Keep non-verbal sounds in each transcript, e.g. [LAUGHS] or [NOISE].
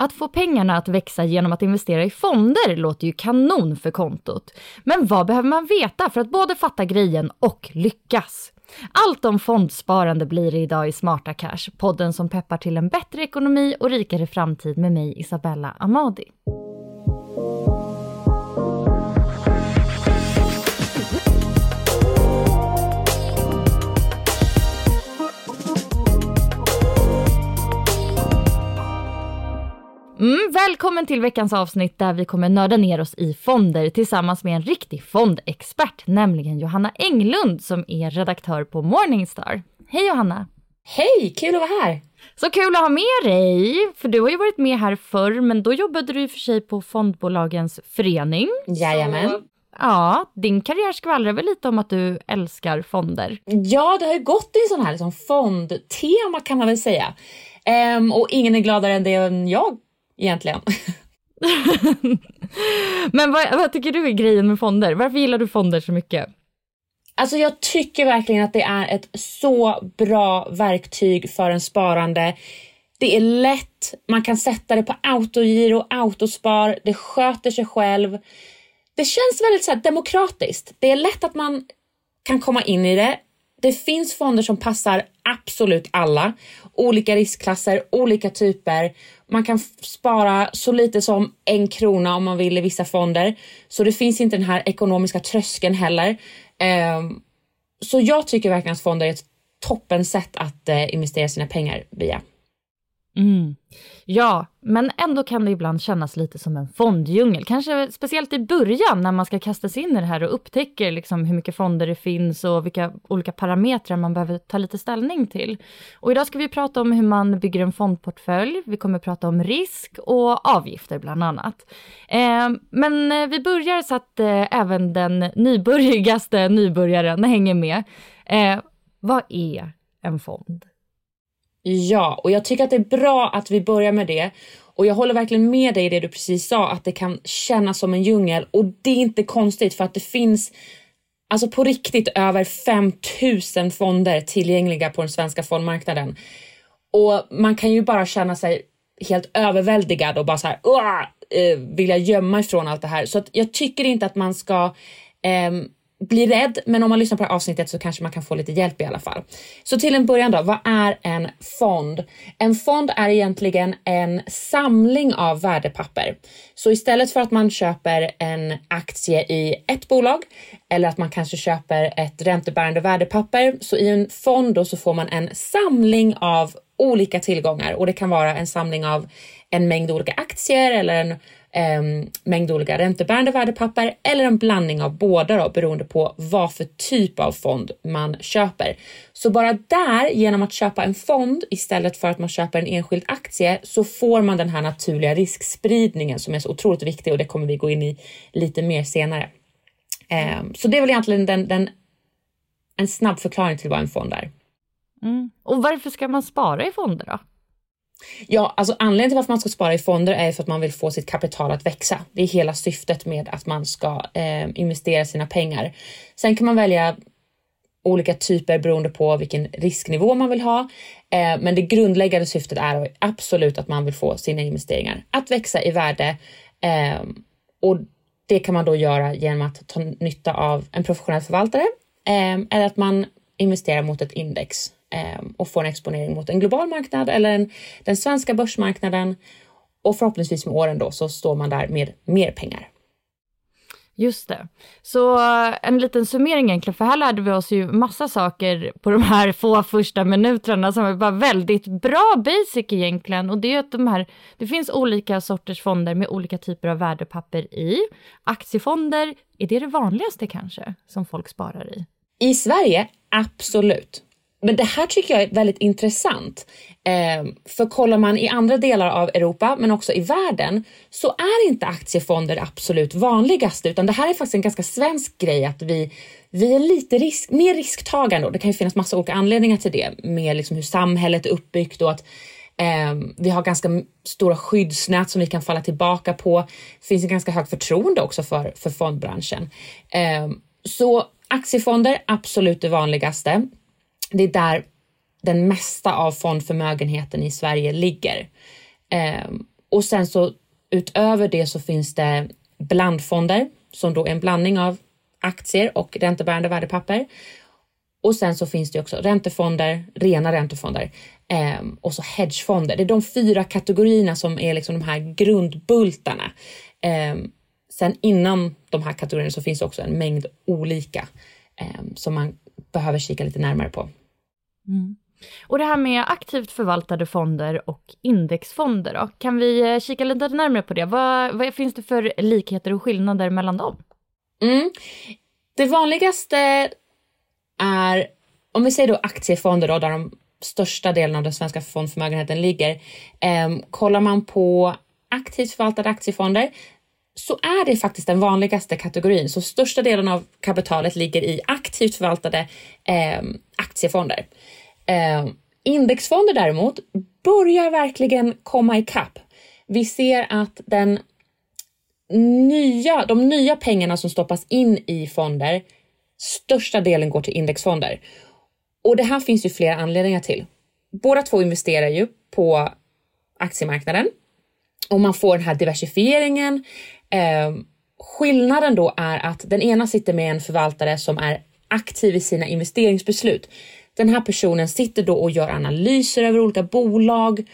Att få pengarna att växa genom att investera i fonder låter ju kanon för kontot. Men vad behöver man veta för att både fatta grejen och lyckas? Allt om fondsparande blir det idag i Smarta Cash, podden som peppar till en bättre ekonomi och rikare framtid med mig Isabella Amadi. Mm, välkommen till veckans avsnitt där vi kommer nörda ner oss i fonder tillsammans med en riktig fondexpert, nämligen Johanna Englund som är redaktör på Morningstar. Hej Johanna! Hej, kul att vara här! Så kul att ha med dig, för du har ju varit med här förr, men då jobbade du i och för sig på fondbolagens förening. Jajamän. Så, ja, din karriär skvallrar väl lite om att du älskar fonder? Ja, det har ju gått i sån här liksom fondtema kan man väl säga. Um, och ingen är gladare än det än jag egentligen. [LAUGHS] Men vad, vad tycker du är grejen med fonder? Varför gillar du fonder så mycket? Alltså jag tycker verkligen att det är ett så bra verktyg för en sparande. Det är lätt, man kan sätta det på autogiro, autospar, det sköter sig själv. Det känns väldigt så demokratiskt. Det är lätt att man kan komma in i det. Det finns fonder som passar absolut alla. Olika riskklasser, olika typer man kan spara så lite som en krona om man vill i vissa fonder. Så det finns inte den här ekonomiska tröskeln heller. Ehm, så jag tycker verkligen att fonder är ett toppen sätt att eh, investera sina pengar via. Mm. Ja, men ändå kan det ibland kännas lite som en fonddjungel. Kanske speciellt i början när man ska kasta sig in i det här och upptäcker liksom hur mycket fonder det finns och vilka olika parametrar man behöver ta lite ställning till. Och idag ska vi prata om hur man bygger en fondportfölj. Vi kommer prata om risk och avgifter bland annat. Ehm, eh, men vi börjar så att eh, även den nybörjigaste nybörjaren hänger med. Eh, vad är en fond? Ja, och jag tycker att det är bra att vi börjar med det. Och jag håller verkligen med dig i det du precis sa, att det kan kännas som en djungel. Och det är inte konstigt för att det finns alltså på riktigt över 5000 fonder tillgängliga på den svenska fondmarknaden. Och man kan ju bara känna sig helt överväldigad och bara så här, uh, vilja gömma ifrån allt det här. Så att jag tycker inte att man ska um, bli rädd, men om man lyssnar på det här avsnittet så kanske man kan få lite hjälp i alla fall. Så till en början då, vad är en fond? En fond är egentligen en samling av värdepapper. Så istället för att man köper en aktie i ett bolag eller att man kanske köper ett räntebärande värdepapper, så i en fond då så får man en samling av olika tillgångar och det kan vara en samling av en mängd olika aktier eller en eh, mängd olika räntebärande värdepapper eller en blandning av båda då, beroende på vad för typ av fond man köper. Så bara där, genom att köpa en fond istället för att man köper en enskild aktie, så får man den här naturliga riskspridningen som är så otroligt viktig och det kommer vi gå in i lite mer senare. Eh, så det är väl egentligen den, den, en snabb förklaring till vad en fond är. Mm. Och varför ska man spara i fonder då? Ja, alltså anledningen till varför man ska spara i fonder är för att man vill få sitt kapital att växa. Det är hela syftet med att man ska eh, investera sina pengar. Sen kan man välja olika typer beroende på vilken risknivå man vill ha. Eh, men det grundläggande syftet är absolut att man vill få sina investeringar att växa i värde. Eh, och det kan man då göra genom att ta nytta av en professionell förvaltare eh, eller att man investerar mot ett index och får en exponering mot en global marknad eller en, den svenska börsmarknaden. Och förhoppningsvis med åren då så står man där med mer pengar. Just det. Så en liten summering egentligen, för här lärde vi oss ju massa saker på de här få första minuterna som var väldigt bra basic egentligen. Och det är att de här, det finns olika sorters fonder med olika typer av värdepapper i. Aktiefonder, är det det vanligaste kanske som folk sparar i? I Sverige, absolut. Men det här tycker jag är väldigt intressant. Eh, för kollar man i andra delar av Europa, men också i världen, så är inte aktiefonder det absolut vanligaste, utan det här är faktiskt en ganska svensk grej att vi, vi är lite risk, mer risktagande och det kan ju finnas massa olika anledningar till det, med liksom hur samhället är uppbyggt och att eh, vi har ganska stora skyddsnät som vi kan falla tillbaka på. Det finns en ganska högt förtroende också för, för fondbranschen. Eh, så aktiefonder, absolut det vanligaste det är där den mesta av fondförmögenheten i Sverige ligger. Eh, och sen så utöver det så finns det blandfonder som då är en blandning av aktier och räntebärande värdepapper. Och sen så finns det också räntefonder, rena räntefonder eh, och så hedgefonder. Det är de fyra kategorierna som är liksom de här grundbultarna. Eh, sen inom de här kategorierna så finns det också en mängd olika eh, som man behöver kika lite närmare på. Mm. Och det här med aktivt förvaltade fonder och indexfonder då, kan vi eh, kika lite närmare på det? Vad, vad finns det för likheter och skillnader mellan dem? Mm. Det vanligaste är, om vi säger då aktiefonder då, där de största delen av den svenska fondförmögenheten ligger. Eh, kollar man på aktivt förvaltade aktiefonder så är det faktiskt den vanligaste kategorin. Så största delen av kapitalet ligger i aktivt förvaltade eh, aktiefonder. Eh, indexfonder däremot börjar verkligen komma ikapp. Vi ser att den nya, de nya pengarna som stoppas in i fonder, största delen går till indexfonder. Och det här finns ju flera anledningar till. Båda två investerar ju på aktiemarknaden och man får den här diversifieringen. Eh, skillnaden då är att den ena sitter med en förvaltare som är aktiv i sina investeringsbeslut. Den här personen sitter då och gör analyser över olika bolag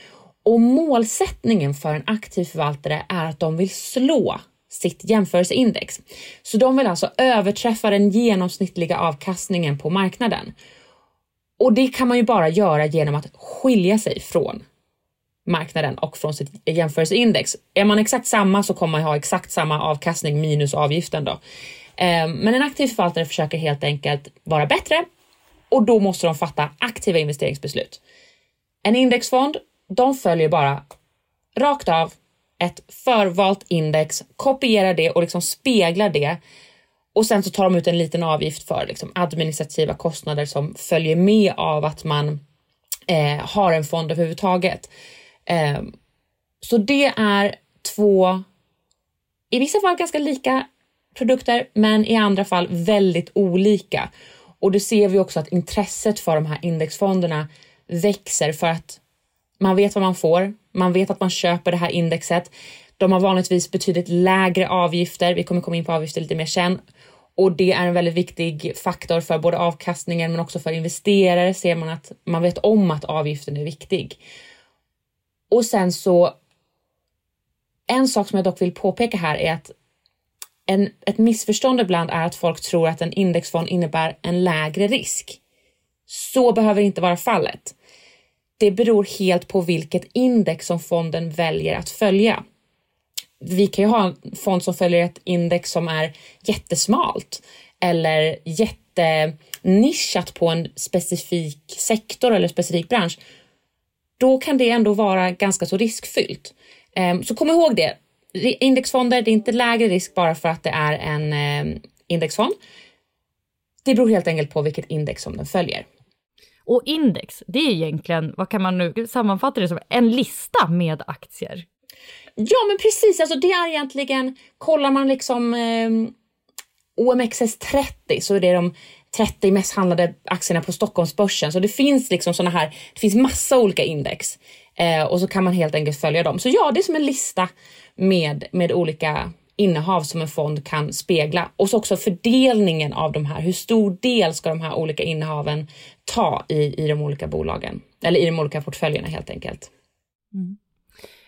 och målsättningen för en aktiv förvaltare är att de vill slå sitt jämförelseindex. Så de vill alltså överträffa den genomsnittliga avkastningen på marknaden. Och det kan man ju bara göra genom att skilja sig från marknaden och från sitt jämförelseindex. Är man exakt samma så kommer man ha exakt samma avkastning minus avgiften då. Ehm, men en aktiv förvaltare försöker helt enkelt vara bättre och då måste de fatta aktiva investeringsbeslut. En indexfond, de följer bara rakt av ett förvalt index, kopierar det och liksom speglar det och sen så tar de ut en liten avgift för liksom administrativa kostnader som följer med av att man eh, har en fond överhuvudtaget. Ehm, så det är två, i vissa fall ganska lika produkter, men i andra fall väldigt olika. Och det ser vi också att intresset för de här indexfonderna växer för att man vet vad man får. Man vet att man köper det här indexet. De har vanligtvis betydligt lägre avgifter. Vi kommer komma in på avgifter lite mer sen. Och det är en väldigt viktig faktor för både avkastningen men också för investerare ser man att man vet om att avgiften är viktig. Och sen så en sak som jag dock vill påpeka här är att en, ett missförstånd ibland är att folk tror att en indexfond innebär en lägre risk. Så behöver inte vara fallet. Det beror helt på vilket index som fonden väljer att följa. Vi kan ju ha en fond som följer ett index som är jättesmalt eller jättenischat på en specifik sektor eller specifik bransch. Då kan det ändå vara ganska så riskfyllt. Ehm, så kom ihåg det indexfonder, det är inte lägre risk bara för att det är en eh, indexfond. Det beror helt enkelt på vilket index som den följer. Och index, det är egentligen, vad kan man nu sammanfatta det som, en lista med aktier. Ja men precis, alltså det är egentligen, kollar man liksom eh, OMXS30 så är det de 30 mest handlade aktierna på Stockholmsbörsen. Så det finns liksom såna här, det finns massa olika index eh, och så kan man helt enkelt följa dem. Så ja, det är som en lista med, med olika innehav som en fond kan spegla och så också fördelningen av de här. Hur stor del ska de här olika innehaven ta i, i de olika bolagen eller i de olika portföljerna helt enkelt. Mm.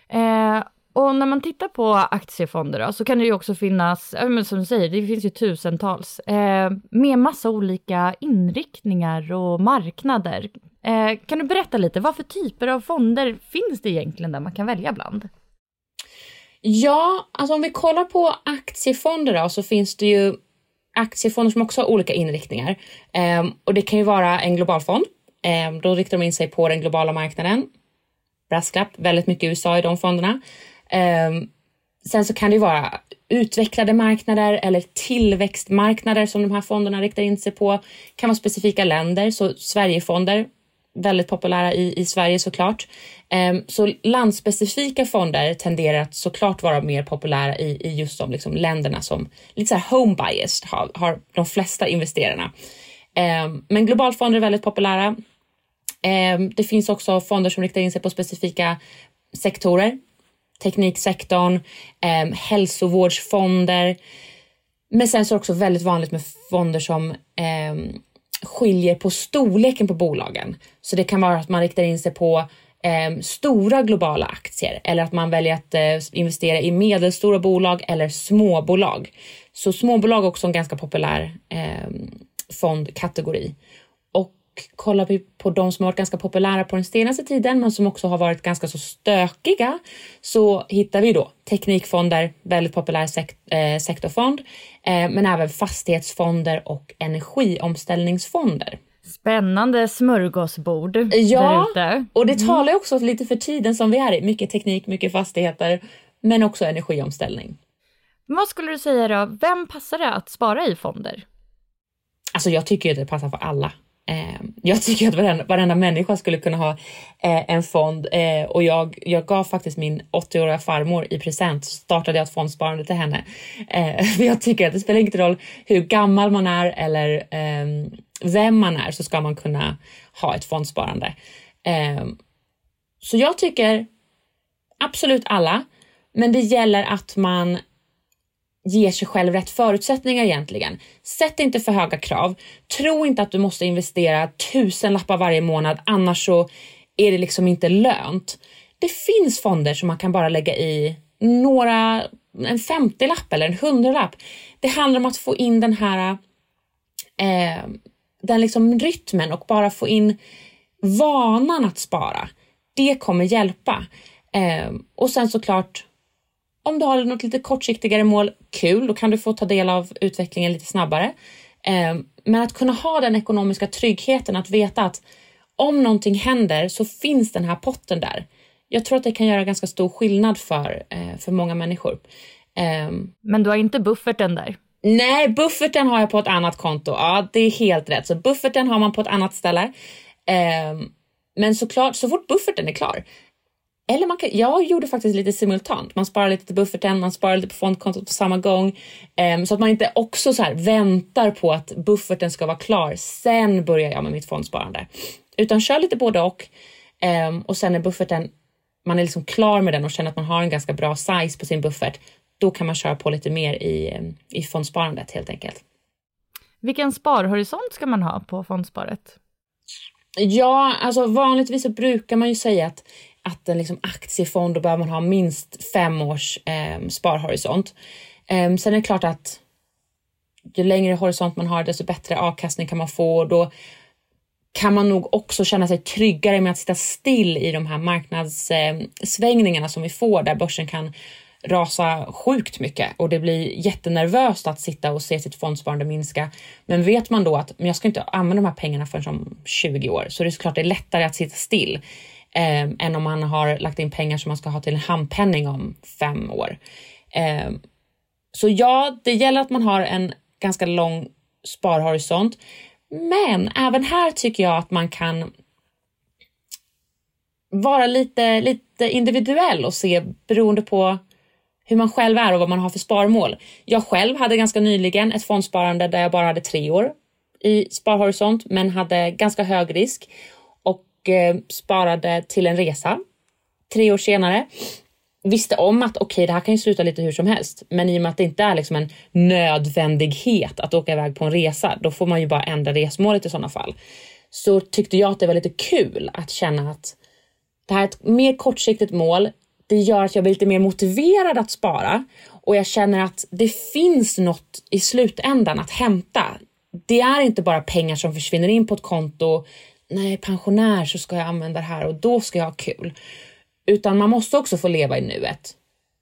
Eh, och när man tittar på aktiefonder då, så kan det ju också finnas, som du säger, det finns ju tusentals, eh, med massa olika inriktningar och marknader. Eh, kan du berätta lite, vad för typer av fonder finns det egentligen där man kan välja bland? Ja, alltså om vi kollar på aktiefonder då, så finns det ju aktiefonder som också har olika inriktningar. Eh, och det kan ju vara en global fond. Eh, då riktar de in sig på den globala marknaden. Brasklapp, väldigt mycket USA i de fonderna. Ehm, sen så kan det vara utvecklade marknader eller tillväxtmarknader som de här fonderna riktar in sig på. Det kan vara specifika länder, så Sverigefonder, väldigt populära i, i Sverige såklart. Ehm, så landspecifika fonder tenderar att såklart vara mer populära i, i just de liksom, länderna som lite så här home biased har, har de flesta investerarna. Ehm, men globalfonder är väldigt populära. det finns också fonder som riktar in sig på specifika sektorer tekniksektorn, eh, hälsovårdsfonder. Men sen så är det också väldigt vanligt med fonder som eh, skiljer på storleken på bolagen. Så det kan vara att man riktar in sig på eh, stora globala aktier eller att man väljer att eh, investera i medelstora bolag eller småbolag. Så småbolag är också en ganska populär eh, fondkategori kollar vi på de som har varit ganska populära på den senaste tiden men som också har varit ganska så stökiga så hittar vi då teknikfonder, väldigt populär sek eh, sektorfond, eh, men även fastighetsfonder och energiomställningsfonder. Spännande smörgåsbord Ja, och det mm. talar också lite för tiden som vi är i. Mycket teknik, mycket fastigheter, men också energiomställning. vad skulle du säga då, vem passar det att spara i fonder? Alltså jag tycker att det passar för alla. Eh, jag tycker att varenda, varenda människa skulle kunna ha eh, en fond eh, och jag, jag gav faktiskt min 80-åriga farmor i present, startade jag ett fondsparande till henne. Eh, [LAUGHS] för jag tycker att det spelar ingen roll hur gammal man är eller ehm, vem man är så ska man kunna ha ett fondsparande. Ehm, så jag tycker absolut alla, men det gäller att man ger sig själv rätt förutsättningar egentligen. Sätt inte för höga krav. Tro inte att du måste investera tusen lappar varje månad, annars så är det liksom inte lönt. Det finns fonder som man kan bara lägga i några, en 50-lapp eller en 100-lapp. Det handlar om att få in den här eh, den liksom rytmen och bara få in vanan att spara. Det kommer hjälpa. Eh, och sen såklart om du har något lite kortsiktigare mål, kul, då kan du få ta del av utvecklingen lite snabbare. Eh, men att kunna ha den ekonomiska tryggheten, att veta att om någonting händer så finns den här potten där. Jag tror att det kan göra ganska stor skillnad för, eh, för många människor. Ehm, men du har inte bufferten där? Nej, bufferten har jag på ett annat konto. Ja, det är helt rätt. Så bufferten har man på ett annat ställe. Men såklart, så fort bufferten är klar, eller man kan, jag gjorde faktiskt lite simultant. Man sparar lite till bufferten, man sparar lite på fondkontot på samma gång. Um, så att man inte också så väntar på att bufferten ska vara klar. Sen börjar jag med mitt fondsparande. Utan kör lite både och. Um, och sen är bufferten, man är liksom klar med den och känner att man har en ganska bra size på sin buffert. Då kan man köra på lite mer i, i fondsparandet helt enkelt. Vilken sparhorisont ska man ha på fondsparet? Ja, alltså vanligtvis så brukar man ju säga att att en liksom aktiefond, då behöver man ha minst fem års eh, sparhorisont. Eh, sen är det klart att ju längre horisont man har, desto bättre avkastning kan man få. och Då kan man nog också känna sig tryggare med att sitta still i de här marknadssvängningarna ehm, eh, som vi får där börsen kan rasa sjukt mycket och det blir jättenervöst att sitta och se sitt fondsparande minska. Men vet man då att men jag ska inte använda de här pengarna förrän om 20 år så det är såklart det är lättare att sitta still Ehm, än om man har lagt in pengar som man ska ha till en handpenning om fem år. Eh, så ja, det gäller att man har en ganska lång sparhorisont, Men även här tycker jag att man kan vara lite, lite individuell och se beroende på hur man själv är och vad man har för sparmål. Jag själv hade ganska nyligen ett fondsparande där jag bara hade tre år i sparhorisont men hade ganska hög risk och eh, sparade till en resa tre år senare. Visste om att okej, okay, det här kan ju sluta lite hur som helst, men i och med att det inte är liksom en nödvändighet att åka iväg på en resa, då får man ju bara ändra resmålet i sådana fall. Så tyckte jag att det var lite kul att känna att det här är ett mer kortsiktigt mål. Det gör att jag blir lite mer motiverad att spara och jag känner att det finns något i slutändan att hämta. Det är inte bara pengar som försvinner in på ett konto. Nej, pensionär så ska jag använda det här och då ska jag ha kul. Utan man måste också få leva i nuet.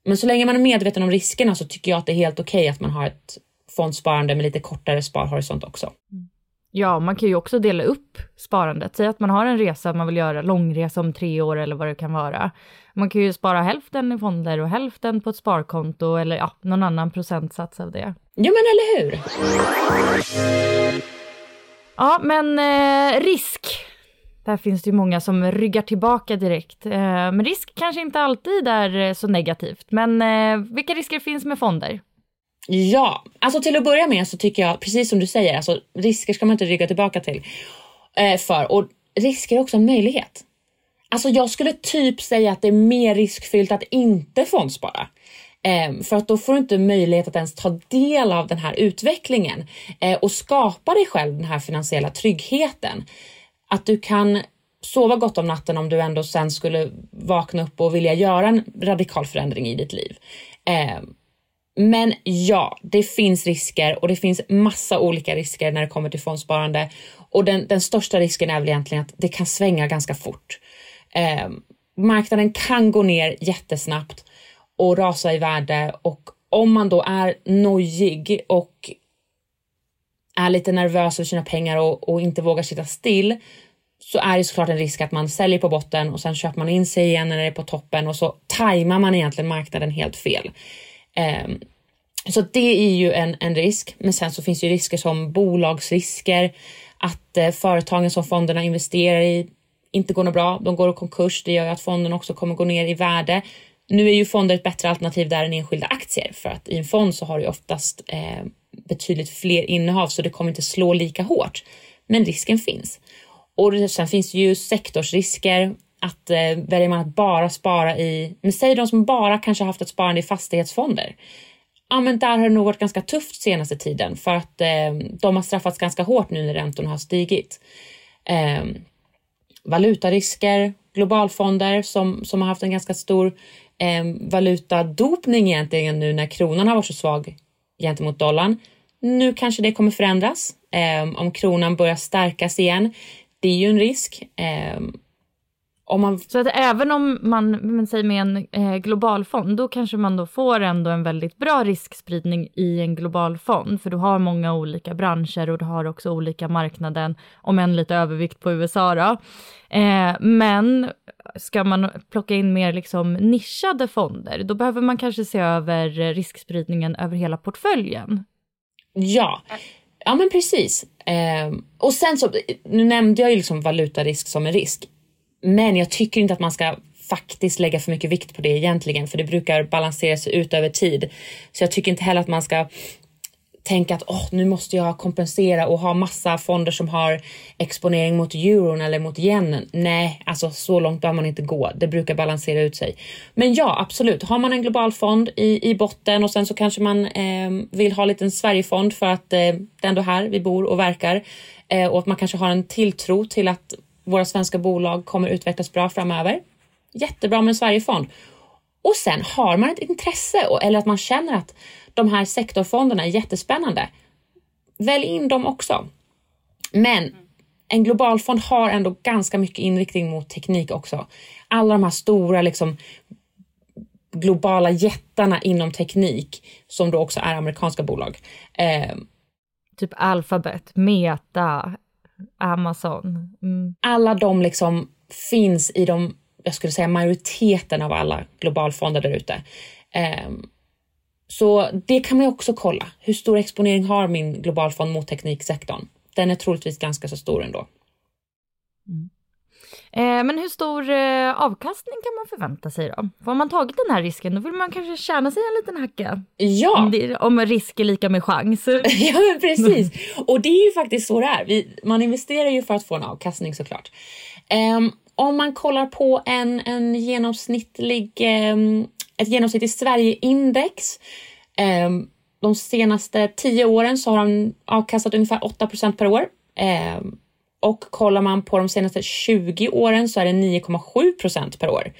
Men så länge man är medveten om riskerna så tycker jag att det är helt okej okay att man har ett fondsparande med lite kortare sparhorisont också. Ja, man kan ju också dela upp sparandet. Säg att man har en resa man vill göra, långresa om tre år eller vad det kan vara. Man kan ju spara hälften i fonder och hälften på ett sparkonto eller ja, någon annan procentsats av det. Ja, men eller hur? Ja, men eh, risk. Där finns det ju många som ryggar tillbaka direkt. Eh, men risk kanske inte alltid är eh, så negativt. Men eh, vilka risker finns med fonder? Ja, alltså till att börja med så tycker jag precis som du säger, alltså risker ska man inte rygga tillbaka till eh, för och risker är också en möjlighet. Alltså jag skulle typ säga att det är mer riskfyllt att inte fondspara. Ehm, för att då får du inte möjlighet att ens ta del av den här utvecklingen eh, och skapa dig själv den här finansiella tryggheten. Att du kan sova gott om natten om du ändå sen skulle vakna upp och vilja göra en radikal förändring i ditt liv. Ehm, men ja, det finns risker och det finns massa olika risker när det kommer till fondsparande. Och den, den största risken är väl egentligen att det kan svänga ganska fort. Ehm, marknaden kan gå ner jättesnabbt och rasa i värde och om man då är nojig och är lite nervös över sina pengar och, och inte vågar sitta still så är det såklart en risk att man säljer på botten och sen köper man in sig igen när det är på toppen och så tajmar man egentligen marknaden helt fel. Um, så det är ju en, en risk. Men sen så finns ju risker som bolagsrisker, att eh, företagen som fonderna investerar i inte går något bra. De går i konkurs. Det gör ju att fonden också kommer gå ner i värde. Nu är ju fonder ett bättre alternativ där än enskilda aktier för att i en fond så har du oftast eh, betydligt fler innehav så det kommer inte slå lika hårt. Men risken finns. Och sen finns det ju sektorsrisker att eh, väljer man att bara spara i, men säg de som bara kanske haft ett sparande i fastighetsfonder. Ja, men där har det nog varit ganska tufft senaste tiden för att eh, de har straffats ganska hårt nu när räntorna har stigit. Eh, valutarisker, globalfonder som, som har haft en ganska stor eh, valutadopning egentligen nu när kronan har varit så svag gentemot dollarn. Nu kanske det kommer förändras eh, om kronan börjar stärkas igen. Det är ju en risk. Eh, man... Så att även om man, men säg med en eh, global fond, då kanske man då får ändå en väldigt bra riskspridning i en global fond, för du har många olika branscher och du har också olika marknaden, om än lite övervikt på USA då. Eh, men ska man plocka in mer liksom nischade fonder, då behöver man kanske se över riskspridningen över hela portföljen. Ja, ja men precis. Eh, och sen så, nu nämnde jag ju liksom valutarisk som en risk. Men jag tycker inte att man ska faktiskt lägga för mycket vikt på det egentligen, för det brukar balansera sig ut över tid. Så jag tycker inte heller att man ska tänka att oh, nu måste jag kompensera och ha massa fonder som har exponering mot euron eller mot yenen. Nej, alltså så långt bör man inte gå. Det brukar balansera ut sig. Men ja, absolut. Har man en global fond i, i botten och sen så kanske man eh, vill ha en liten Sverigefond för att eh, det är ändå här vi bor och verkar eh, och att man kanske har en tilltro till att våra svenska bolag kommer utvecklas bra framöver. Jättebra med en Sverigefond. Och sen har man ett intresse eller att man känner att de här sektorfonderna är jättespännande. Välj in dem också. Men en globalfond har ändå ganska mycket inriktning mot teknik också. Alla de här stora liksom globala jättarna inom teknik som då också är amerikanska bolag. Eh, typ Alphabet, Meta, Amazon. Mm. Alla de liksom finns i de, jag skulle säga majoriteten av alla globalfonder där ute. Um, så det kan man också kolla. Hur stor exponering har min globalfond mot tekniksektorn? den är troligtvis ganska så stor ändå. Eh, men hur stor eh, avkastning kan man förvänta sig då? För har man tagit den här risken då vill man kanske tjäna sig en liten hacka. Ja. Om, det, om risk är lika med chans. [LAUGHS] ja men precis. Och det är ju faktiskt så det är. Vi, man investerar ju för att få en avkastning såklart. Um, om man kollar på en, en genomsnittlig, um, ett genomsnittligt Sverigeindex um, de senaste tio åren så har de avkastat ungefär 8% per år. Um, och kollar man på de senaste 20 åren så är det 9,7 procent per år.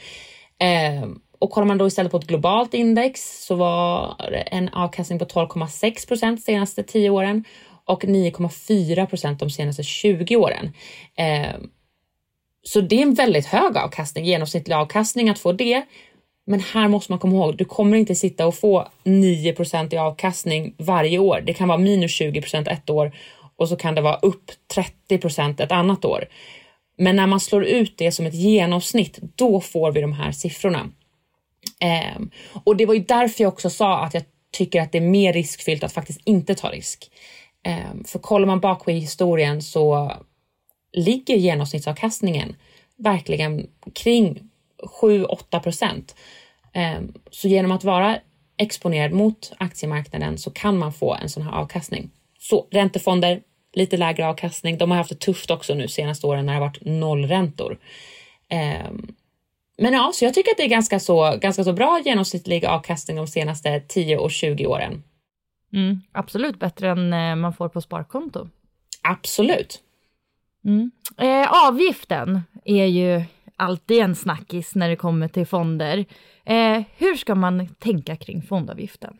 Eh, och kollar man då istället på ett globalt index så var det en avkastning på 12,6 procent senaste 10 åren och 9,4 procent de senaste 20 åren. Eh, så det är en väldigt hög avkastning, genomsnittlig avkastning att få det. Men här måste man komma ihåg, du kommer inte sitta och få 9% i avkastning varje år. Det kan vara minus 20% ett år och så kan det vara upp 30 procent ett annat år. Men när man slår ut det som ett genomsnitt, då får vi de här siffrorna. Eh, och det var ju därför jag också sa att jag tycker att det är mer riskfyllt att faktiskt inte ta risk. Eh, för kollar man bak i historien så ligger genomsnittsavkastningen verkligen kring 7-8 procent. Eh, så genom att vara exponerad mot aktiemarknaden så kan man få en sån här avkastning. Så räntefonder, lite lägre avkastning. De har haft det tufft också nu senaste åren när det har varit nollräntor. Eh, men ja, så jag tycker att det är ganska så, ganska så bra genomsnittlig avkastning de senaste 10 och 20 åren. Mm, absolut bättre än eh, man får på sparkonto. Absolut. Mm. Eh, avgiften är ju alltid en snackis när det kommer till fonder. Eh, hur ska man tänka kring fondavgiften?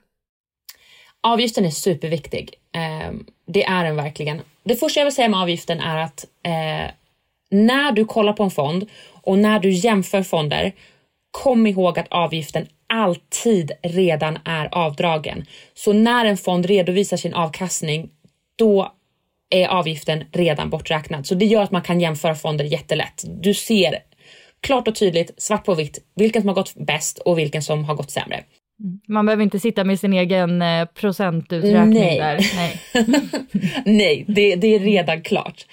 Avgiften är superviktig. Eh, det är den verkligen. Det första jag vill säga med avgiften är att eh, när du kollar på en fond och när du jämför fonder, kom ihåg att avgiften alltid redan är avdragen. Så när en fond redovisar sin avkastning, då är avgiften redan borträknad. Så det gör att man kan jämföra fonder jättelätt. Du ser klart och tydligt, svart på vitt, vilken som har gått bäst och vilken som har gått sämre. Mm. Man behöver inte sitta med sin egen eh, procentuträkning Nej. där. Nej, [LAUGHS] Nej det, det är redan klart.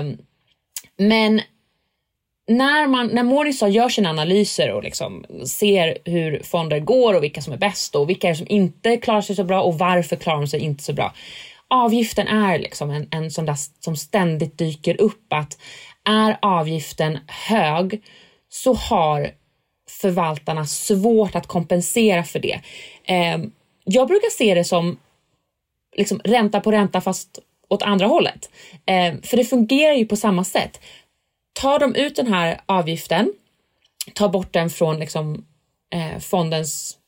Um, men när, man, när Morningstar gör sina analyser och liksom ser hur fonder går och vilka som är bäst och vilka som inte klarar sig så bra och varför klarar de sig inte så bra. Avgiften är liksom en, en sån där som ständigt dyker upp att är avgiften hög så har förvaltarna svårt att kompensera för det. Eh, jag brukar se det som liksom ränta på ränta fast åt andra hållet. Eh, för det fungerar ju på samma sätt. Tar de ut den här avgiften, tar bort den från liksom, eh, fondens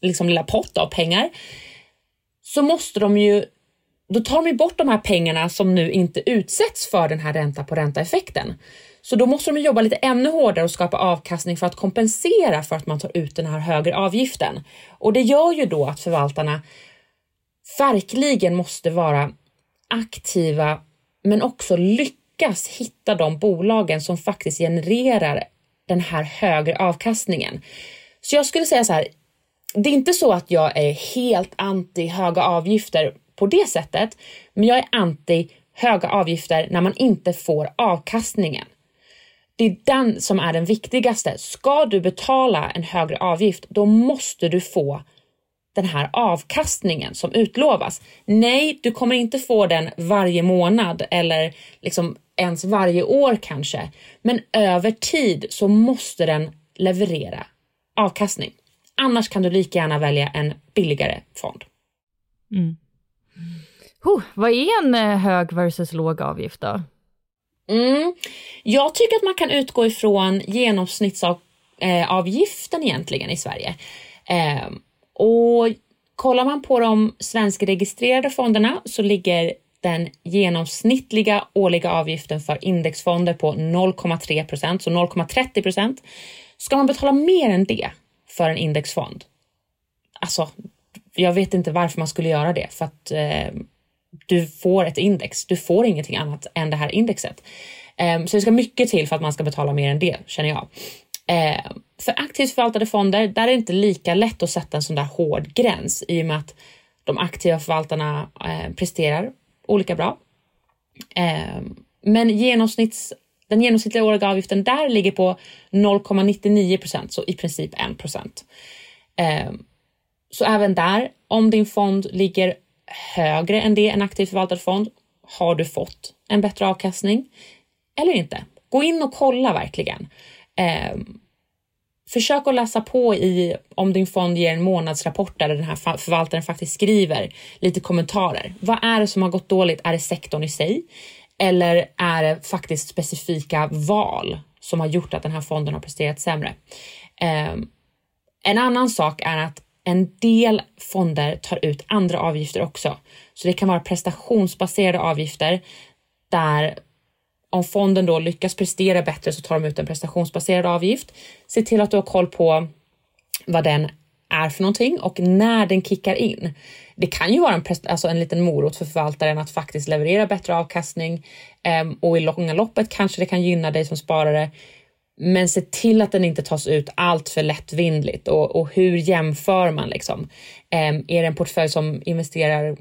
liksom, lilla pott av pengar, så måste de ju då tar de bort de här pengarna som nu inte utsätts för den här ränta på ränta effekten. Så då måste de jobba lite ännu hårdare och skapa avkastning för att kompensera för att man tar ut den här högre avgiften. Och det gör ju då att förvaltarna verkligen måste vara aktiva men också lyckas hitta de bolagen som faktiskt genererar den här högre avkastningen. Så jag skulle säga så här, det är inte så att jag är helt anti höga avgifter på det sättet, men jag är anti höga avgifter när man inte får avkastningen. Det är den som är den viktigaste. Ska du betala en högre avgift, då måste du få den här avkastningen som utlovas. Nej, du kommer inte få den varje månad eller liksom ens varje år kanske, men över tid så måste den leverera avkastning. Annars kan du lika gärna välja en billigare fond. Mm. Oh, vad är en eh, hög versus låg avgift då? Mm. Jag tycker att man kan utgå ifrån genomsnittsavgiften egentligen i Sverige. Eh, och kollar man på de svenskregistrerade fonderna så ligger den genomsnittliga årliga avgiften för indexfonder på 0,3 procent, så 0,30 procent. Ska man betala mer än det för en indexfond? Alltså, jag vet inte varför man skulle göra det för att eh, du får ett index. Du får ingenting annat än det här indexet. Ehm, så det ska mycket till för att man ska betala mer än det, känner jag. Ehm, för aktivt förvaltade fonder, där är det inte lika lätt att sätta en sån där hård gräns i och med att de aktiva förvaltarna ehm, presterar olika bra. Men genomsnitts, den genomsnittliga årliga avgiften där ligger på 0,99 procent, så i princip 1 procent. Så även där, om din fond ligger högre än det, en aktivt förvaltad fond, har du fått en bättre avkastning eller inte? Gå in och kolla verkligen. Eh, försök att läsa på i om din fond ger en månadsrapport där den här förvaltaren faktiskt skriver lite kommentarer. Vad är det som har gått dåligt? Är det sektorn i sig? Eller är det faktiskt specifika val som har gjort att den här fonden har presterat sämre? Eh, en annan sak är att en del fonder tar ut andra avgifter också. Så det kan vara prestationsbaserade avgifter där om fonden då lyckas prestera bättre så tar de ut en prestationsbaserad avgift. Se till att du har koll på vad den är för någonting och när den kickar in. Det kan ju vara en, alltså en liten morot för förvaltaren att faktiskt leverera bättre avkastning ehm, och i långa loppet kanske det kan gynna dig som sparare. Men se till att den inte tas ut allt för lättvindligt och, och hur jämför man liksom? Um, är det en portfölj som investerar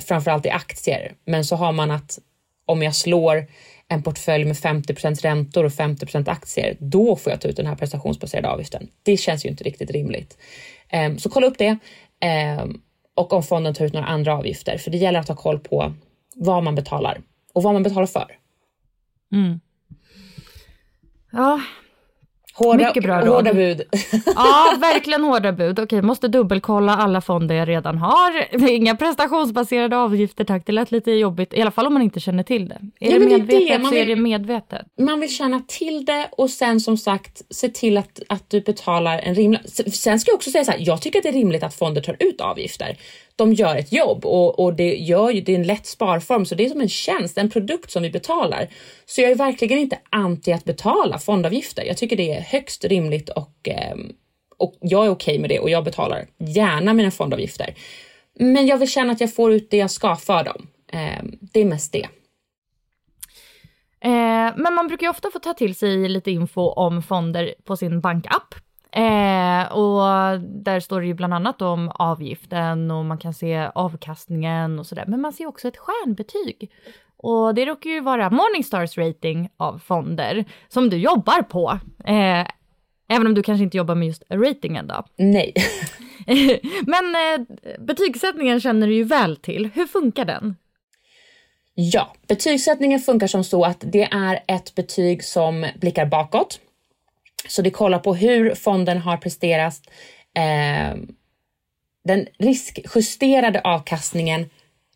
framförallt i aktier, men så har man att om jag slår en portfölj med 50% räntor och 50% aktier, då får jag ta ut den här prestationsbaserade avgiften. Det känns ju inte riktigt rimligt. Um, så kolla upp det um, och om fonden tar ut några andra avgifter, för det gäller att ha koll på vad man betalar och vad man betalar för. Mm. Ja, Hårda, Mycket bra råd. hårda bud. [LAUGHS] Ja, verkligen hårda bud. Okej, måste dubbelkolla alla fonder jag redan har. [LAUGHS] Inga prestationsbaserade avgifter tack, det lät lite jobbigt. I alla fall om man inte känner till det. Är Ja, det medvetet det, man så är vill- det medvetet. Man vill känna till det och sen som sagt se till att, att du betalar en rimlig... Sen ska jag också säga så här, jag tycker att det är rimligt att fonder tar ut avgifter. De gör ett jobb och, och det, gör ju, det är en lätt sparform så det är som en tjänst, en produkt som vi betalar. Så jag är verkligen inte anti att betala fondavgifter. Jag tycker det är högst rimligt och, ehm, och jag är okej med det och jag betalar gärna mina fondavgifter. Men jag vill känna att jag får ut det jag ska för dem. Ehm, det är mest det. Eh, men man brukar ju ofta få ta till sig lite info om fonder på sin bankapp. Eh, Eh, och där står det ju bland annat om avgiften och man kan se avkastningen och sådär. Men man ser också ett stjärnbetyg. Och det råkar ju vara Morningstars rating av fonder som du jobbar på. Eh, även om du kanske inte jobbar med just ratingen då. Nej. [LAUGHS] Men eh, betygssättningen känner du ju väl till. Hur funkar den? Ja, betygssättningen funkar som så att det är ett betyg som blickar bakåt. Så det kollar på hur fonden har presterat eh, den riskjusterade avkastningen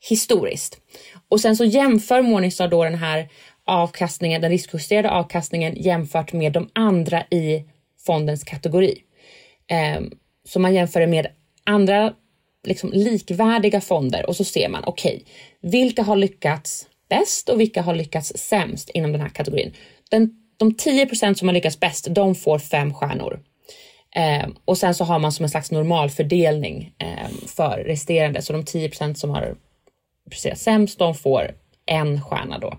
historiskt. Och sen så jämför Morningstar då den här avkastningen, den riskjusterade avkastningen jämfört med de andra i fondens kategori. Eh, så man jämför det med andra liksom likvärdiga fonder och så ser man okej, vilka har lyckats bäst och vilka har lyckats sämst inom den här kategorin. Den, de 10% som har lyckats bäst, de får fem stjärnor. Eh, och sen så har man som en slags normalfördelning eh, för resterande, så de 10% som har presterat sämst, de får en stjärna då.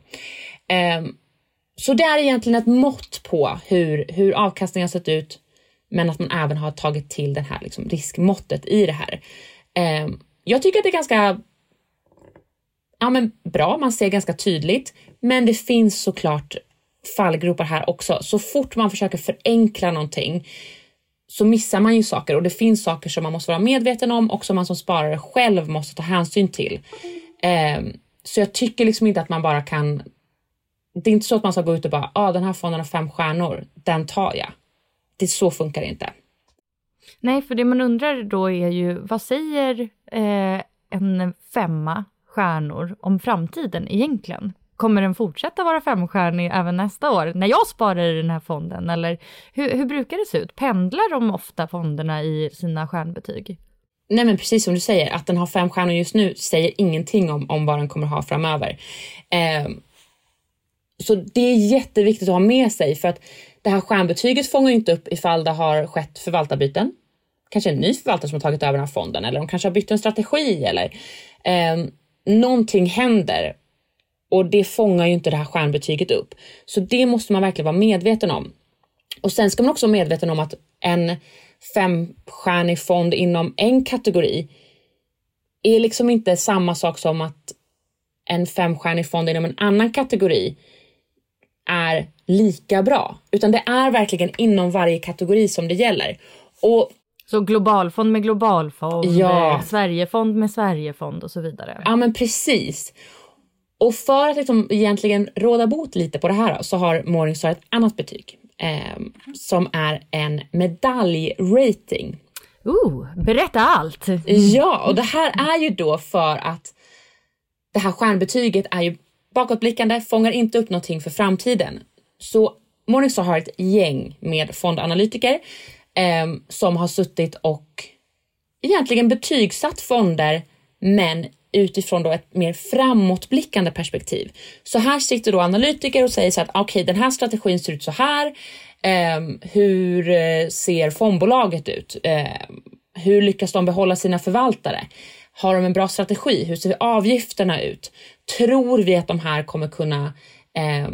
Eh, så det är egentligen ett mått på hur, hur avkastningen har sett ut, men att man även har tagit till det här liksom, riskmåttet i det här. Eh, jag tycker att det är ganska ja, men bra, man ser ganska tydligt, men det finns såklart fallgropar här också. Så fort man försöker förenkla någonting så missar man ju saker och det finns saker som man måste vara medveten om och som man som sparare själv måste ta hänsyn till. Ehm, så jag tycker liksom inte att man bara kan... Det är inte så att man ska gå ut och bara, ah, den här fonden har fem stjärnor, den tar jag. Det så funkar det inte. Nej, för det man undrar då är ju vad säger eh, en femma stjärnor om framtiden egentligen? Kommer den fortsätta vara femstjärnig även nästa år när jag sparar i den här fonden? Eller hur, hur brukar det se ut? Pendlar de ofta fonderna i sina stjärnbetyg? Nej men precis som du säger, att den har fem stjärnor just nu säger ingenting om, om vad den kommer ha framöver. Eh, så det är jätteviktigt att ha med sig för att det här stjärnbetyget fångar inte upp ifall det har skett förvaltarbyten. Kanske en ny förvaltare som har tagit över den här fonden eller de kanske har bytt en strategi eller eh, någonting händer och det fångar ju inte det här stjärnbetyget upp. Så det måste man verkligen vara medveten om. Och sen ska man också vara medveten om att en femstjärnig fond inom en kategori är liksom inte samma sak som att en femstjärnig fond inom en annan kategori är lika bra, utan det är verkligen inom varje kategori som det gäller. Och så globalfond med globalfond, ja. Eh, Sverigefond med Sverigefond och så vidare. Ja men precis. Och för att liksom egentligen råda bot lite på det här så har Morningstar ett annat betyg eh, som är en medaljrating. Ooh, berätta allt! Ja, och det här är ju då för att det här stjärnbetyget är ju bakåtblickande, fångar inte upp någonting för framtiden. Så Morningstar har ett gäng med fondanalytiker eh, som har suttit och egentligen betygsatt fonder men utifrån då ett mer framåtblickande perspektiv. Så här sitter då analytiker och säger så att okej, okay, den här strategin ser ut så här. Ehm, eh, hur ser fondbolaget ut? Eh, hur lyckas de behålla sina förvaltare? Har de en bra strategi? Hur ser avgifterna ut? Tror vi att de här kommer kunna eh,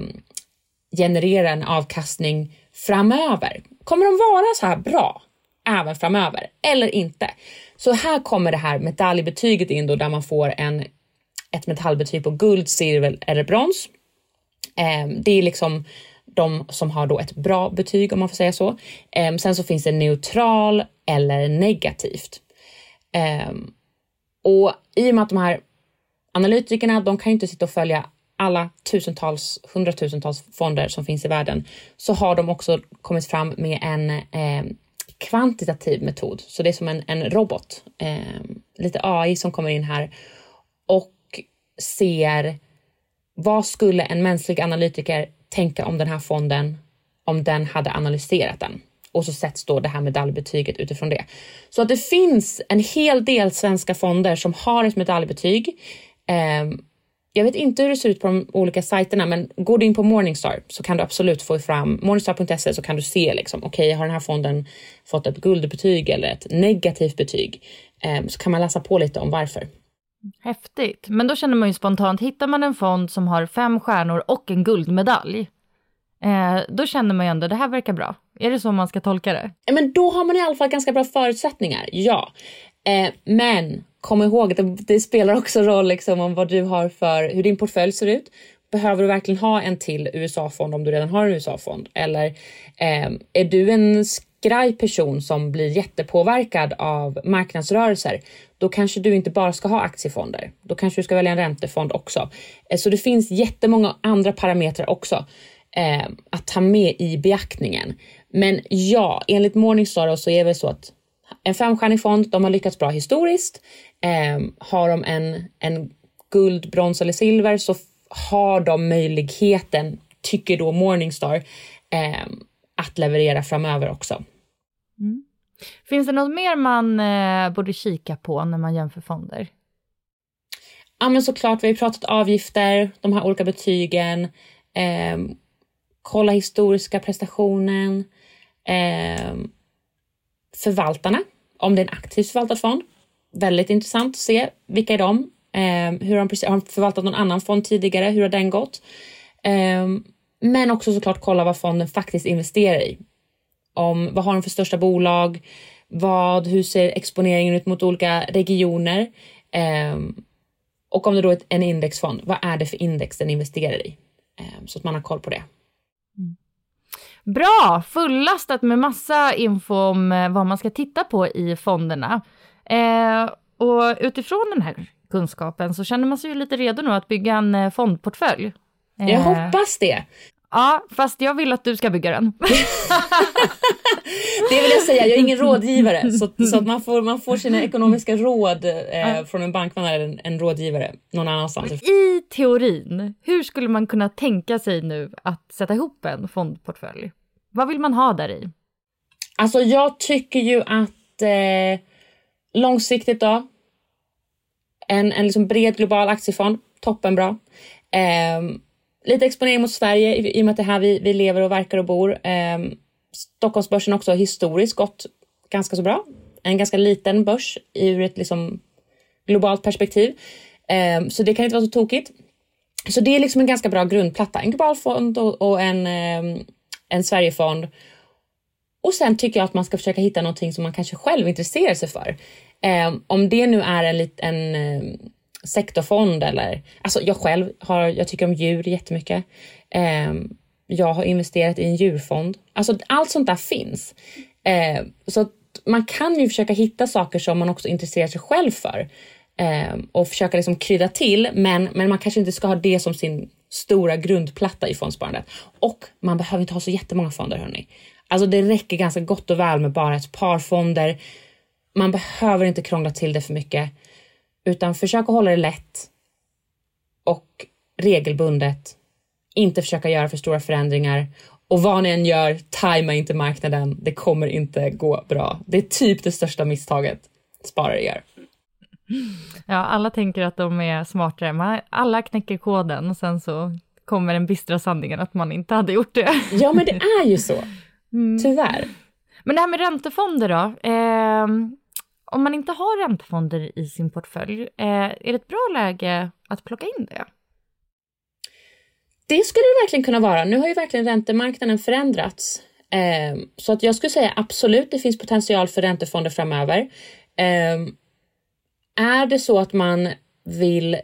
generera en avkastning framöver? Kommer de vara så här bra även framöver eller inte? Så här kommer det här medaljbetyget in då där man får en, ett metallbetyg på guld, silver eller brons. Eh, det är liksom de som har då ett bra betyg om man får säga så. Eh, sen så finns det neutral eller negativt. Eh, och i och med att de här analytikerna, de kan ju inte sitta och följa alla tusentals, hundratusentals fonder som finns i världen, så har de också kommit fram med en eh, kvantitativ metod. Så det är som en, en robot, eh, lite AI som kommer in här och ser vad skulle en mänsklig analytiker tänka om den här fonden om den hade analyserat den? Och så sätts då det här medaljbetyget utifrån det. Så att det finns en hel del svenska fonder som har ett medaljbetyg. Eh, jag vet inte hur det ser ut på de olika sajterna, men går du in på Morningstar så kan du absolut få fram morningstar.se så kan du se liksom okej, okay, har den här fonden fått ett guldbetyg eller ett negativt betyg? Eh, så kan man läsa på lite om varför. Häftigt, men då känner man ju spontant, hittar man en fond som har fem stjärnor och en guldmedalj, eh, då känner man ju ändå det här verkar bra. Är det så man ska tolka det? Men då har man i alla fall ganska bra förutsättningar, ja. Eh, men kom ihåg att det, det, spelar också roll liksom om vad du har för, hur din portfölj ser ut. Behöver du verkligen ha en till USA-fond om du redan har en USA-fond? Eller eh, är du en skraj person som blir jättepåverkad av marknadsrörelser? Då kanske du inte bara ska ha aktiefonder. Då kanske du ska välja en räntefond också. Eh, så det finns jättemånga andra parametrar också eh, att ta med i beaktningen. Men ja, enligt Morningstar så är det så att en femstjärnig fond, de har lyckats bra historiskt. Eh, har de en, en guld, brons eller silver så har de möjligheten, tycker då Morningstar, eh, att leverera framöver också. Mm. Finns det något mer man eh, borde kika på när man jämför fonder? Ja men såklart, vi har pratat avgifter, de här olika betygen, eh, kolla historiska prestationen, eh, förvaltarna, om det är en aktivt förvaltad fond. Väldigt intressant att se vilka är de? Eh, hur har de, har de förvaltat någon annan fond tidigare? Hur har den gått? Eh, men också såklart kolla vad fonden faktiskt investerar i. Om, vad har de för största bolag? Vad, hur ser exponeringen ut mot olika regioner? Eh, och om det då är en indexfond, vad är det för index den investerar i? Ehm, så att man har koll på det. Bra! Fullastat med massa info om eh, vad man ska titta på i fonderna. Eh, och utifrån den här kunskapen så känner man sig ju lite redo nu att bygga en eh, fondportfölj. Eh, jag hoppas det. Ja, fast jag vill att du ska bygga den. [LAUGHS] det vill jag säga, jag är ingen rådgivare. Så, så att man, får, man får sina ekonomiska råd eh, från en bankman eller en, en rådgivare någon annanstans. I teorin, hur skulle man kunna tänka sig nu att sätta ihop en fondportfölj? Vad vill man ha där i? Alltså jag tycker ju att eh, långsiktigt då, en, en liksom bred global aktiefond, toppenbra. Eh, lite exponering mot Sverige i, i och med att det är här vi, vi lever och verkar och bor. Eh, Stockholmsbörsen också historiskt gått ganska så bra. En ganska liten börs ur ett liksom globalt perspektiv. Eh, så det kan inte vara så tokigt. Så det är liksom en ganska bra grundplatta. En global fond och, och en, eh, en Sverigefond. Och sen tycker jag att man ska försöka hitta någonting som man kanske själv intresserar sig för. Eh, om det nu är en, en eh, sektorfond eller, alltså jag själv har, jag tycker om djur jättemycket. Eh, jag har investerat i en djurfond. Alltså allt sånt där finns. Eh, så man kan ju försöka hitta saker som man också intresserar sig själv för eh, och försöka liksom krydda till, men, men man kanske inte ska ha det som sin stora grundplatta i fondsparandet. Och man behöver inte ha så jättemånga fonder hörni. Alltså det räcker ganska gott och väl med bara ett par fonder. Man behöver inte krångla till det för mycket, utan försök att hålla det lätt och regelbundet. Inte försöka göra för stora förändringar och vad ni än gör, tajma inte marknaden. Det kommer inte gå bra. Det är typ det största misstaget sparare gör. Ja, alla tänker att de är smartare. alla knäcker koden och sen så kommer den bistra sanningen att man inte hade gjort det. [LAUGHS] Ja, men det är ju så. Mm. Tyvärr. Men det här med räntefonder då. Eh, om man inte har räntefonder i sin portfölj, eh, är det ett bra läge att plocka in det? Det skulle det verkligen kunna vara. Nu har ju verkligen räntemarknaden förändrats. Eh, så att jag skulle säga absolut, det finns potential för räntefonder framöver. Är det så att man vill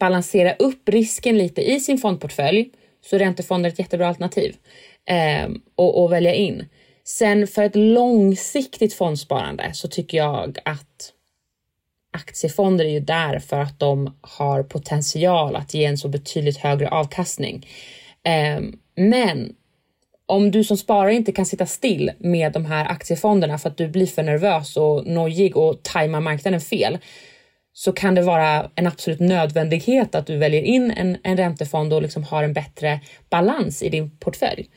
balansera upp risken lite i sin fondportfölj så är räntefonder ett jättebra alternativ eh, att välja in. Sen för ett långsiktigt fondsparande så tycker jag att aktiefonder är ju där för att de har potential att ge en så betydligt högre avkastning. Eh, men om du som sparare inte kan sitta still med de här aktiefonderna för att du blir för nervös och nojig och tajmar marknaden fel så kan det vara en absolut nödvändighet att du väljer in en, en räntefond och liksom har en bättre balans i din portfölj.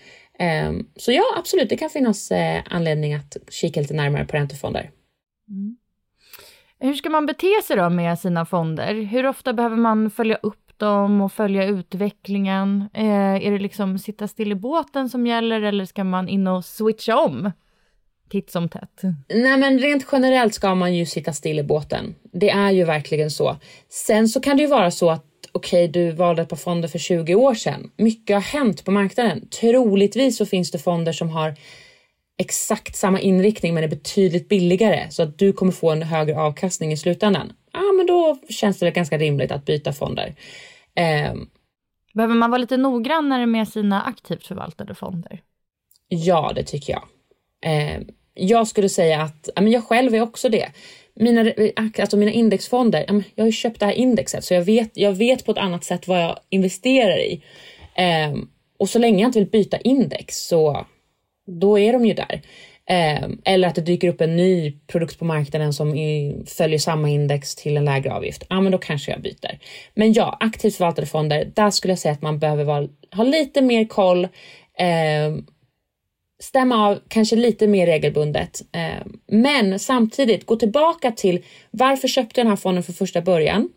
Um, så ja, absolut, det kan finnas eh, anledning att kika lite närmare på räntefonder. Mm. Hur ska man bete sig då med sina fonder? Hur ofta behöver man följa upp dem och följa utvecklingen? Eh, är det liksom sitta still i båten som gäller eller ska man in och switcha om? Titt som tätt? Nej men rent generellt ska man ju sitta still i båten. Det är ju verkligen så. Sen så kan det ju vara så att okej, okay, du valde ett par fonder för 20 år sedan. Mycket har hänt på marknaden. Troligtvis så finns det fonder som har exakt samma inriktning men är betydligt billigare så att du kommer få en högre avkastning i slutändan. Ja, men då känns det ganska rimligt att byta fonder. Eh, Behöver man vara lite noggrannare med sina aktivt förvaltade fonder? Ja, det tycker jag. Eh, jag skulle säga att ja, men jag själv är också det. Mina, alltså mina indexfonder, ja, jag har ju köpt det här indexet så jag vet, jag vet på ett annat sätt vad jag investerar i. Um, och så länge jag inte vill byta index så då är de ju där. Um, eller att det dyker upp en ny produkt på marknaden som i, följer samma index till en lägre avgift. Ja, men då kanske jag byter. Men ja, aktivt förvaltade fonder, där skulle jag säga att man behöver vara, ha lite mer koll. Um, stämma av kanske lite mer regelbundet. Eh, men samtidigt gå tillbaka till varför köpte jag den här fonden för första början?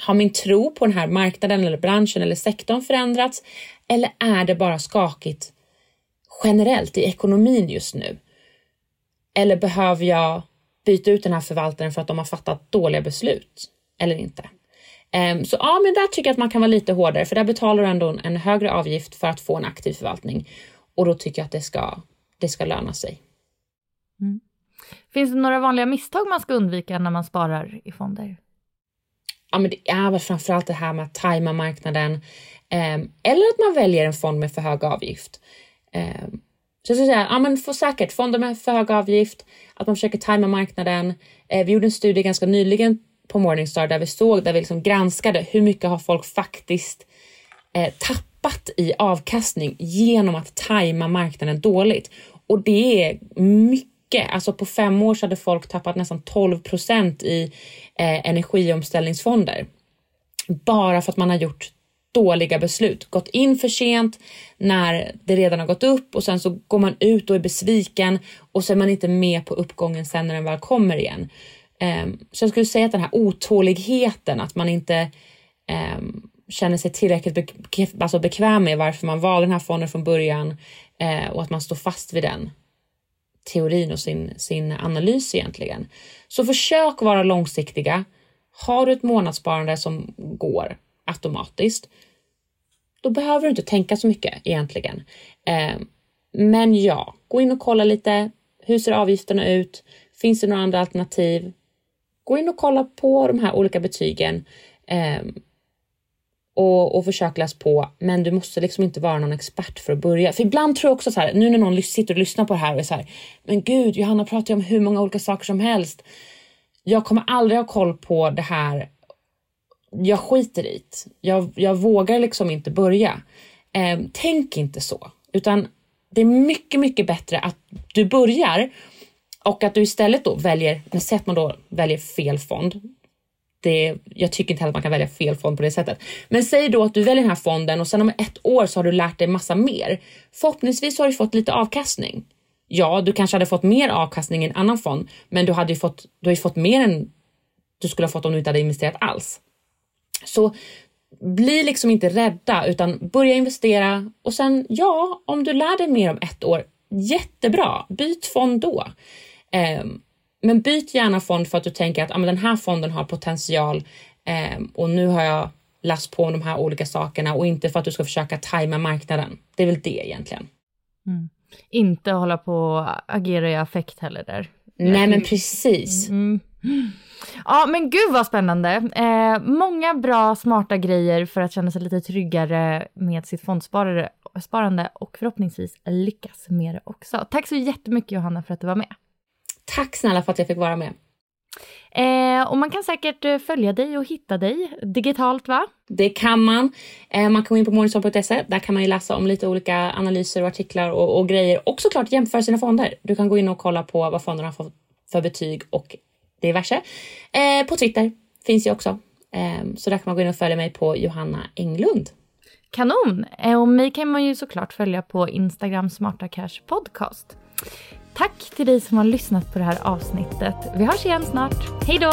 Har min tro på den här marknaden eller branschen eller sektorn förändrats? Eller är det bara skakigt generellt i ekonomin just nu? Eller behöver jag byta ut den här förvaltaren för att de har fattat dåliga beslut? Eller inte? Ehm, så ja, men där tycker jag att man kan vara lite hårdare för där betalar du ändå en högre avgift för att få en aktiv förvaltning. Och då tycker jag att det ska, det ska löna sig. Mm. Finns det några vanliga misstag man ska undvika när man sparar i fonder? Ja, men det är väl framförallt det här med att tajma marknaden eh, eller att man väljer en fond med för hög avgift. Eh, så jag skulle säga, ja men för säkert fonder med för hög avgift, att man försöker tajma marknaden. Eh, vi gjorde en studie ganska nyligen på Morningstar där vi såg, där vi liksom granskade hur mycket har folk faktiskt eh, tappat tappat i avkastning genom att tajma marknaden dåligt. Och det är mycket. Alltså på fem år så hade folk tappat nästan 12 procent i eh, energiomställningsfonder. Bara för att man har gjort dåliga beslut. Gått in för sent när det redan har gått upp och sen så går man ut och är besviken och så är man inte med på uppgången sen när den väl kommer igen. Um, så jag skulle säga att den här otåligheten, att man inte um, känner sig tillräckligt be alltså bekväm med varför man valde den här fonden från början eh, och att man står fast vid den teorin och sin, sin analys egentligen. Så försök vara långsiktiga. Har du ett månadssparande som går automatiskt, då behöver du inte tänka så mycket egentligen. Eh, men ja, gå in och kolla lite. Hur ser avgifterna ut? Finns det några andra alternativ? Gå in och kolla på de här olika betygen Eh, och, och försök läsa på. Men du måste liksom inte vara någon expert för att börja. För ibland tror jag också så här, nu när någon sitter och lyssnar på det här och är så här, men gud, Johanna pratar ju om hur många olika saker som helst. Jag kommer aldrig ha koll på det här. Jag skiter i det. Jag, jag vågar liksom inte börja. Eh, tänk inte så, utan det är mycket, mycket bättre att du börjar och att du istället då väljer, men säg att man då väljer fel fond det, jag tycker inte heller att man kan välja fel fond på det sättet. Men säg då att du väljer den här fonden och sen om ett år så har du lärt dig massa mer. Förhoppningsvis har du fått lite avkastning. Ja, du kanske hade fått mer avkastning i en annan fond, men du hade ju fått, du har ju fått mer än du skulle ha fått om du inte hade investerat alls. Så bli liksom inte rädda utan börja investera och sen ja, om du lär dig mer om ett år, jättebra, byt fond då. Um, men byt gärna fond för att du tänker att ah, men den här fonden har potential eh, och nu har jag läst på om de här olika sakerna och inte för att du ska försöka tajma marknaden. Det är väl det egentligen. Mm. Inte hålla på och agera i affekt heller där. Nej men precis. Mm. Ja men gud vad spännande. Eh, många bra smarta grejer för att känna sig lite tryggare med sitt fondsparande och förhoppningsvis lyckas med det också. Tack så jättemycket Johanna för att du var med. Tack snälla för att jag fick vara med. Eh, och man kan säkert eh, följa dig och hitta dig digitalt va? Det kan man. Eh, man kan gå in på morningstar.se. Där kan man ju läsa om lite olika analyser och artiklar och, och, grejer. Och såklart jämföra sina fonder. Du kan gå in och kolla på vad fonderna har fått för betyg och diverse. Eh, på Twitter finns jag också. Eh, så där kan man gå in och följa mig på Johanna Englund. Kanon! Eh, och mig kan man ju såklart följa på Instagram Smarta Cash Podcast. Tack till dig som har lyssnat på det här avsnittet. Vi hörs igen snart. Hej då!